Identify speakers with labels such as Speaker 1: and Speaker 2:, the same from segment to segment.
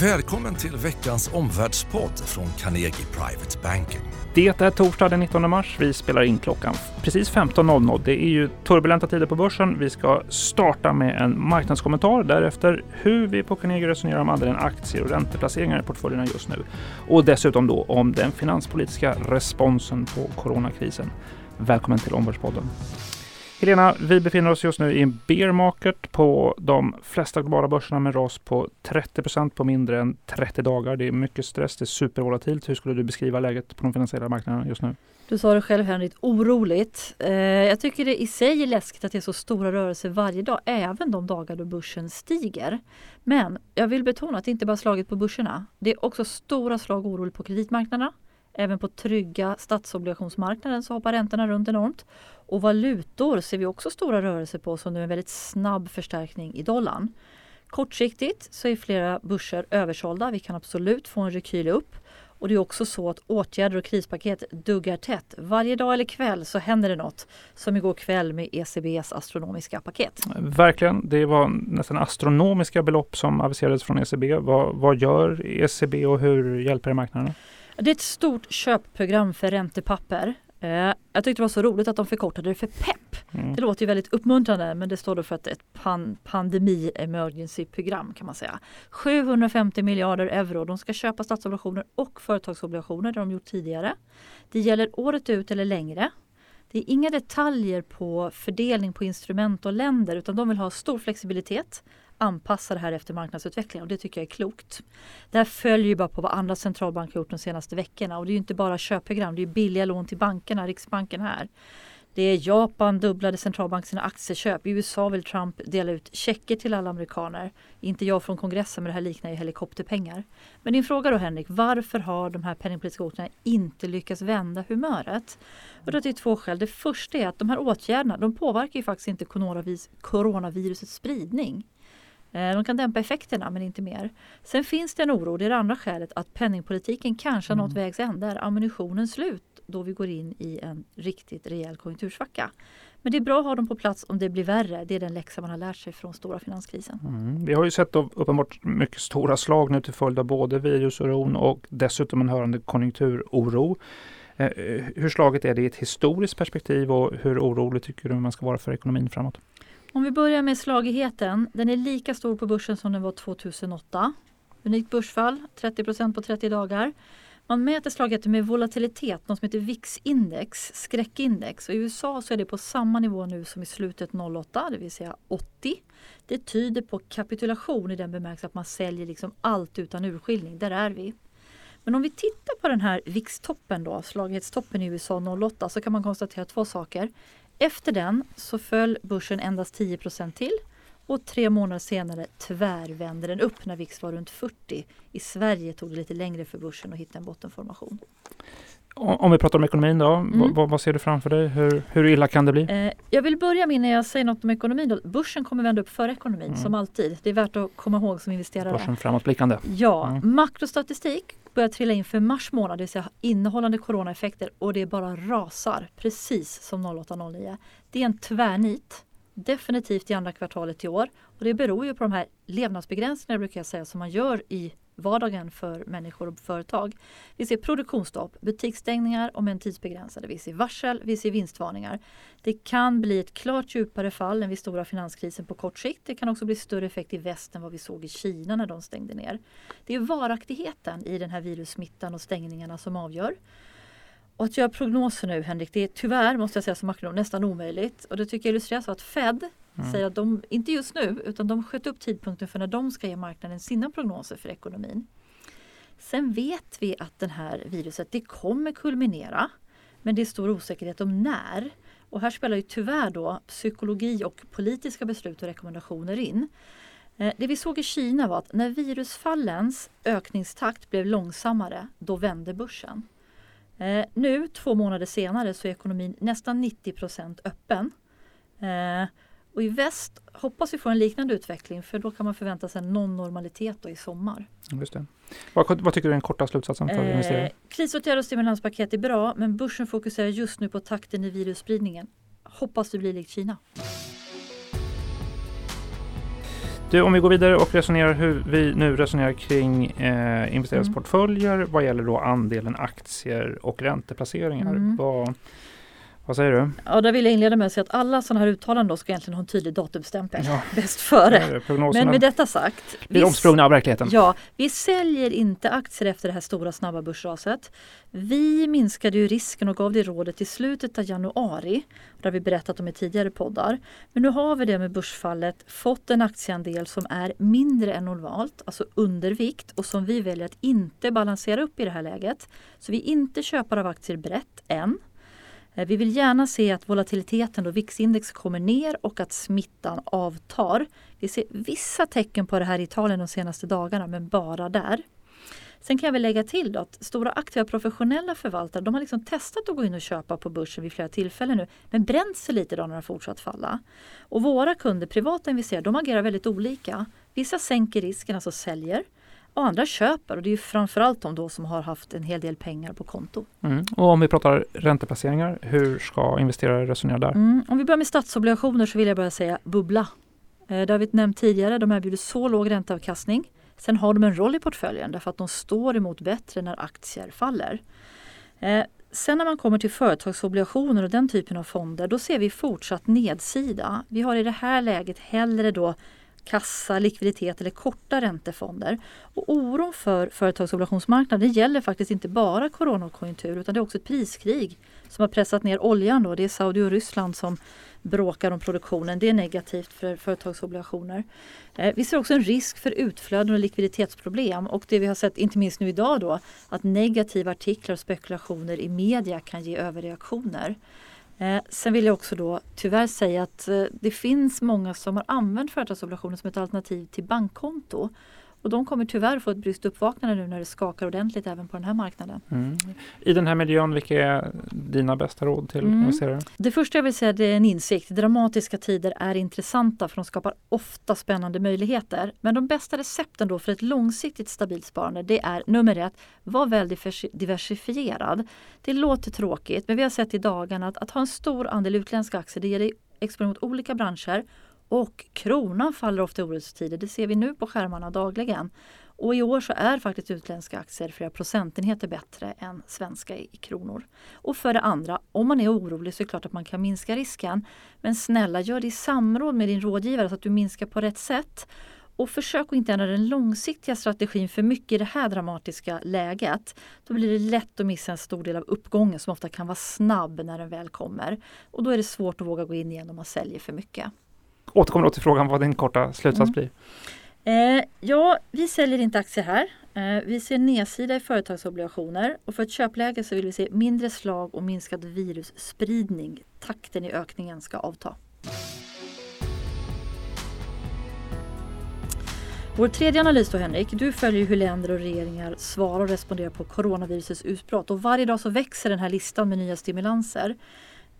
Speaker 1: Välkommen till veckans omvärldspodd från Carnegie Private Banking.
Speaker 2: Det är torsdag den 19 mars. Vi spelar in klockan precis 15.00. Det är ju turbulenta tider på börsen. Vi ska starta med en marknadskommentar. Därefter hur vi på Carnegie resonerar om andelen aktier och ränteplaceringar i portföljerna just nu. Och dessutom då om den finanspolitiska responsen på coronakrisen. Välkommen till Omvärldspodden. Helena, vi befinner oss just nu i en bear market på de flesta globala börserna med ras på 30% på mindre än 30 dagar. Det är mycket stress, det är supervolatilt. Hur skulle du beskriva läget på de finansiella marknaderna just nu?
Speaker 3: Du sa det själv Henrik, oroligt. Eh, jag tycker det i sig är läskigt att det är så stora rörelser varje dag, även de dagar då börsen stiger. Men jag vill betona att det inte bara slaget på börserna. Det är också stora slag oroligt på kreditmarknaderna. Även på trygga statsobligationsmarknaden så hoppar räntorna runt enormt. Och valutor ser vi också stora rörelser på som nu en väldigt snabb förstärkning i dollarn. Kortsiktigt så är flera börser översålda. Vi kan absolut få en rekyl upp. Och det är också så att åtgärder och krispaket duggar tätt. Varje dag eller kväll så händer det något. Som igår kväll med ECBs astronomiska paket.
Speaker 2: Verkligen. Det var nästan astronomiska belopp som aviserades från ECB. Vad, vad gör ECB och hur hjälper det marknaden?
Speaker 3: Det är ett stort köpprogram för räntepapper. Eh, jag tyckte det var så roligt att de förkortade det för PEP. Mm. Det låter ju väldigt uppmuntrande men det står då för att ett pan pandemi emergency program kan man säga. 750 miljarder euro. De ska köpa statsobligationer och företagsobligationer. Det har de gjort tidigare. Det gäller året ut eller längre. Det är inga detaljer på fördelning på instrument och länder utan de vill ha stor flexibilitet anpassa det här efter marknadsutvecklingen och det tycker jag är klokt. Det här följer ju bara på vad andra centralbanker gjort de senaste veckorna och det är ju inte bara köpprogram, det är billiga lån till bankerna, Riksbanken här. Det är Japan dubblade centralbanken sina aktieköp. I USA vill Trump dela ut checker till alla amerikaner. Inte jag från kongressen men det här liknar ju helikopterpengar. Men din fråga då Henrik, varför har de här penningpolitiska åtgärderna inte lyckats vända humöret? Och det är två skäl. Det första är att de här åtgärderna de påverkar ju faktiskt inte coronavirusets spridning. Eh, de kan dämpa effekterna men inte mer. Sen finns det en oro, det är det andra skälet, att penningpolitiken kanske har nått mm. vägs ände. Är ammunitionen slut då vi går in i en riktigt rejäl konjunktursvacka? Men det är bra att ha dem på plats om det blir värre. Det är den läxa man har lärt sig från stora finanskrisen.
Speaker 2: Mm. Vi har ju sett uppenbart mycket stora slag nu till följd av både virusoron och dessutom en hörande konjunkturoro. Eh, eh, hur slaget är det i ett historiskt perspektiv och hur orolig tycker du man ska vara för ekonomin framåt?
Speaker 3: Om vi börjar med slagigheten. Den är lika stor på börsen som den var 2008. Unikt börsfall, 30% på 30 dagar. Man mäter slagigheten med volatilitet, något som heter VIX-index, skräckindex. Och I USA så är det på samma nivå nu som i slutet 08, det vill säga 80. Det tyder på kapitulation i den bemärkelsen att man säljer liksom allt utan urskiljning. Där är vi. Men om vi tittar på den här VIX-toppen då, slagighetstoppen i USA 08, så kan man konstatera två saker. Efter den så föll börsen endast 10% till och tre månader senare tvärvände den upp när VIX var runt 40. I Sverige tog det lite längre för börsen att hitta en bottenformation.
Speaker 2: Om vi pratar om ekonomin då, mm. vad, vad, ser du framför dig? Hur, hur illa kan det bli?
Speaker 3: Eh, jag vill börja med när jag säger något om ekonomin. Då. Börsen kommer vända upp före ekonomin mm. som alltid. Det är värt att komma ihåg som investerare.
Speaker 2: Börsen framåtblickande.
Speaker 3: Ja, mm. makrostatistik börjar trilla in för mars månad, det vill säga innehållande coronaeffekter och det bara rasar precis som 08.09. Det är en tvärnit definitivt i andra kvartalet i år och det beror ju på de här levnadsbegränsningarna brukar jag säga som man gör i vardagen för människor och företag. Vi ser produktionsstopp, butiksstängningar om en tidsbegränsade. Vi ser varsel, vi ser vinstvarningar. Det kan bli ett klart djupare fall än vid stora finanskrisen på kort sikt. Det kan också bli större effekt i väst än vad vi såg i Kina när de stängde ner. Det är varaktigheten i den här virussmittan och stängningarna som avgör. Och att göra prognoser nu Henrik, det är tyvärr måste jag säga som makronom nästan omöjligt. Och det tycker jag illustreras av att Fed mm. säger att de, inte just nu, utan de sköt upp tidpunkten för när de ska ge marknaden sina prognoser för ekonomin. Sen vet vi att det här viruset, det kommer kulminera. Men det är stor osäkerhet om när. Och här spelar ju tyvärr då psykologi och politiska beslut och rekommendationer in. Eh, det vi såg i Kina var att när virusfallens ökningstakt blev långsammare, då vände börsen. Eh, nu, två månader senare, så är ekonomin nästan 90% öppen. Eh, och i väst hoppas vi få en liknande utveckling för då kan man förvänta sig någon normalitet i sommar.
Speaker 2: Just det. Vad, vad tycker du är den korta slutsatsen för eh?
Speaker 3: Krisåtgärder och stimulanspaket är bra men börsen fokuserar just nu på takten i virusspridningen. Hoppas det blir likt Kina.
Speaker 2: Du, om vi går vidare och resonerar hur vi nu resonerar kring eh, investeringsportföljer mm. vad gäller då andelen aktier och ränteplaceringar. Mm. Vad, vad säger du?
Speaker 3: Ja, där vill jag inleda med att säga att alla sådana här uttalanden ska egentligen ha en tydlig datumstämpel. Ja. Bäst före. Men med detta sagt.
Speaker 2: Blir omsprungna av verkligheten.
Speaker 3: Ja, vi säljer inte aktier efter det här stora snabba börsraset. Vi minskade ju risken och gav det rådet i slutet av januari. Har vi berättat om i tidigare poddar. Men nu har vi det med börsfallet fått en aktieandel som är mindre än normalt, alltså undervikt och som vi väljer att inte balansera upp i det här läget. Så vi är inte köpare av aktier brett än. Eh, vi vill gärna se att volatiliteten och VIX-index kommer ner och att smittan avtar. Vi ser vissa tecken på det här i Italien de senaste dagarna, men bara där. Sen kan jag väl lägga till då att stora aktiva professionella förvaltare de har liksom testat att gå in och köpa på börsen vid flera tillfällen nu men bränt sig lite då när den har fortsatt falla. Och våra kunder, privata investerare, de agerar väldigt olika. Vissa sänker risken, alltså säljer och andra köper och det är framförallt de då som har haft en hel del pengar på konto.
Speaker 2: Mm. Och om vi pratar ränteplaceringar, hur ska investerare resonera där?
Speaker 3: Mm. Om vi börjar med statsobligationer så vill jag börja säga bubbla. Eh, det har vi nämnt tidigare, de erbjuder så låg ränteavkastning. Sen har de en roll i portföljen därför att de står emot bättre när aktier faller. Eh, sen när man kommer till företagsobligationer och den typen av fonder då ser vi fortsatt nedsida. Vi har i det här läget hellre då kassa, likviditet eller korta räntefonder. Och oron för företagsobligationsmarknaden gäller faktiskt inte bara coronakonjunktur utan det är också ett priskrig som har pressat ner oljan. Då. Det är Saudi och Ryssland som bråkar om produktionen. Det är negativt för företagsobligationer. Eh, vi ser också en risk för utflöden och likviditetsproblem och det vi har sett inte minst nu idag då att negativa artiklar och spekulationer i media kan ge överreaktioner. Eh, sen vill jag också då tyvärr säga att eh, det finns många som har använt företagsobligationer som ett alternativ till bankkonto. Och de kommer tyvärr få ett bryskt uppvaknande nu när det skakar ordentligt även på den här marknaden. Mm.
Speaker 2: I den här miljön, vilka är dina bästa råd till mm. investerare?
Speaker 3: Det första jag vill säga är en insikt. Dramatiska tider är intressanta för de skapar ofta spännande möjligheter. Men de bästa recepten då för ett långsiktigt stabilt sparande det är nummer ett, var väldigt diversifierad. Det låter tråkigt men vi har sett i dagarna att, att ha en stor andel utländska aktier det ger dig exponering mot olika branscher och kronan faller ofta i orostider. Det ser vi nu på skärmarna dagligen. Och i år så är faktiskt utländska aktier flera procentenheter bättre än svenska i, kronor. Och för det andra, om man är orolig så är det klart att man kan minska risken. Men snälla, gör det i samråd med din rådgivare så att du minskar på rätt sätt. Och försök att inte ändra den långsiktiga strategin för mycket i det här dramatiska läget. Då blir det lätt att missa en stor del av uppgången som ofta kan vara snabb när den väl kommer. Och då är det svårt att våga gå in igen om man säljer för mycket
Speaker 2: återkommer då till frågan vad din korta slutsats mm. blir.
Speaker 3: Eh, ja, vi säljer inte aktier här. Eh, vi ser nedsida i företagsobligationer och för ett köpläge så vill vi se mindre slag och minskad virusspridning. Takten i ökningen ska avta. Vår tredje analys då Henrik, du följer hur länder och regeringar svarar och responderar på coronavirusets utbrott och varje dag så växer den här listan med nya stimulanser.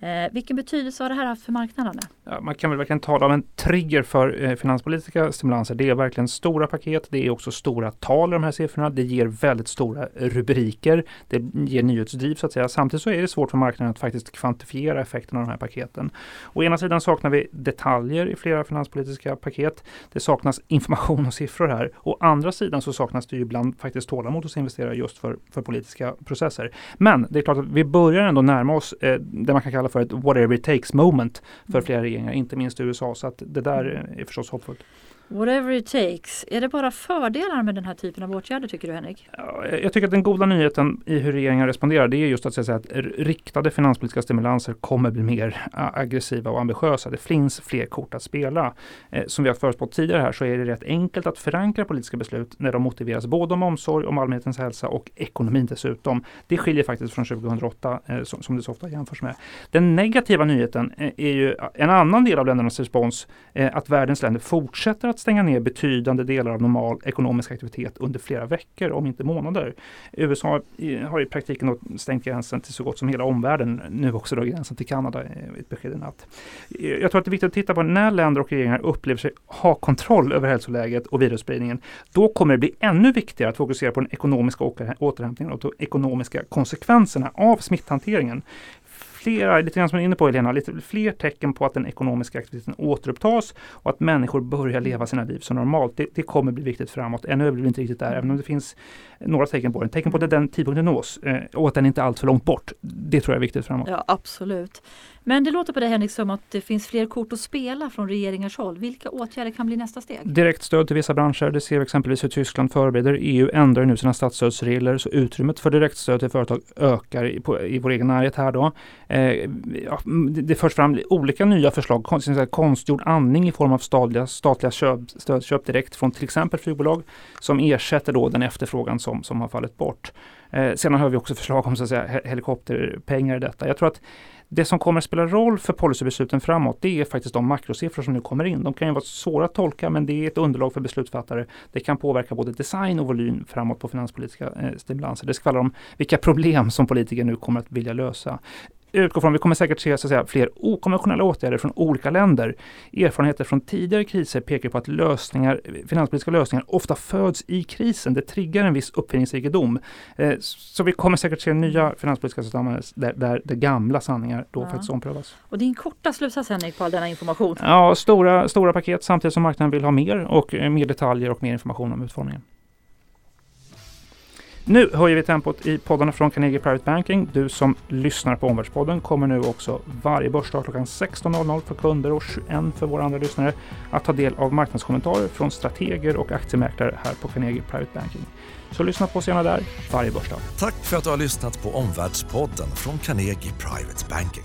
Speaker 3: Eh, vilken betydelse har det här haft för marknaden?
Speaker 2: Ja, man kan väl verkligen tala om en trigger för eh, finanspolitiska stimulanser. Det är verkligen stora paket. Det är också stora tal i de här siffrorna. Det ger väldigt stora rubriker. Det ger nyhetsdriv så att säga. Samtidigt så är det svårt för marknaden att faktiskt kvantifiera effekterna av de här paketen. Å ena sidan saknar vi detaljer i flera finanspolitiska paket. Det saknas information och siffror här. Å andra sidan så saknas det ju ibland faktiskt tålamod hos investerare just för, för politiska processer. Men det är klart att vi börjar ändå närma oss eh, det man kan kalla för ett whatever it takes moment för mm. flera regeringar, inte minst i USA. Så att det där är förstås hoppfullt.
Speaker 3: Whatever it takes. Är det bara fördelar med den här typen av åtgärder tycker du Henrik?
Speaker 2: Jag tycker att den goda nyheten i hur regeringen responderar det är just att, säga att riktade finanspolitiska stimulanser kommer bli mer aggressiva och ambitiösa. Det finns fler kort att spela. Eh, som vi har förutspått tidigare här så är det rätt enkelt att förankra politiska beslut när de motiveras både om omsorg om allmänhetens hälsa och ekonomin dessutom. Det skiljer faktiskt från 2008 eh, som det så ofta jämförs med. Den negativa nyheten eh, är ju en annan del av ländernas respons att världens länder fortsätter att stänga ner betydande delar av normal ekonomisk aktivitet under flera veckor, om inte månader. USA eh, har i praktiken stängt gränsen till så gott som hela omvärlden, nu också då gränsen till Kanada, eh, ett besked i natt. Eh, jag tror att det är viktigt att titta på när länder och regeringar upplever sig ha kontroll över hälsoläget och virusspridningen. Då kommer det bli ännu viktigare att fokusera på den ekonomiska återhämtningen och de ekonomiska konsekvenserna av smitthanteringen flera, lite grann som du är inne på Helena, lite fler tecken på att den ekonomiska aktiviteten återupptas och att människor börjar leva sina liv som normalt. Det, det kommer bli viktigt framåt. Ännu är vi inte riktigt där, även om det finns några tecken på det. Tecken på att den tidpunkten nås eh, och att den inte är alltför långt bort. Det tror jag är viktigt framåt.
Speaker 3: Ja, absolut. Men det låter på dig Henrik som att det finns fler kort att spela från regeringars håll. Vilka åtgärder kan bli nästa steg?
Speaker 2: Direkt stöd till vissa branscher. Det ser vi exempelvis hur Tyskland förbereder. EU ändrar nu sina statsstödsregler så utrymmet för direktstöd till företag ökar i, på, i vår egen närhet här då. Eh, ja, det, förs fram olika nya förslag. Konst, konstgjord andning i form av statliga, statliga köp, stödköp direkt från till exempel flygbolag som ersätter då den efterfrågan som, som har fallit bort. Eh, sedan har vi också förslag om så att säga, helikopterpengar i detta. Jag tror att det som kommer att spela roll för policybesluten framåt, det är faktiskt de makrosiffror som nu kommer in. De kan ju vara svåra att tolka, men det är ett underlag för beslutsfattare. Det kan påverka både design och volym framåt på finanspolitiska eh, stimulanser. Det skvallrar om vilka problem som politiker nu kommer att vilja lösa utgår från, vi kommer säkert se så att säga, fler okonventionella åtgärder från olika länder. Erfarenheter från tidigare kriser pekar på att lösningar, finanspolitiska lösningar ofta föds i krisen. Det triggar en viss uppfinningsrikedom. Eh, så vi kommer säkert se nya finanspolitiska system där, där, där gamla sanningar då ja. faktiskt omprövas.
Speaker 3: Och din korta slutsats Henrik på all denna information?
Speaker 2: Ja, stora, stora paket samtidigt som marknaden vill ha mer och mer detaljer och mer information om utformningen. Nu höjer vi tempot i poddarna från Carnegie Private Banking. Du som lyssnar på Omvärldspodden kommer nu också varje börsdag klockan 16.00 för kunder och 21 för våra andra lyssnare att ta del av marknadskommentarer från strateger och aktiemäklare här på Carnegie Private Banking. Så lyssna på oss gärna där varje börsdag.
Speaker 1: Tack för att du har lyssnat på Omvärldspodden från Carnegie Private Banking.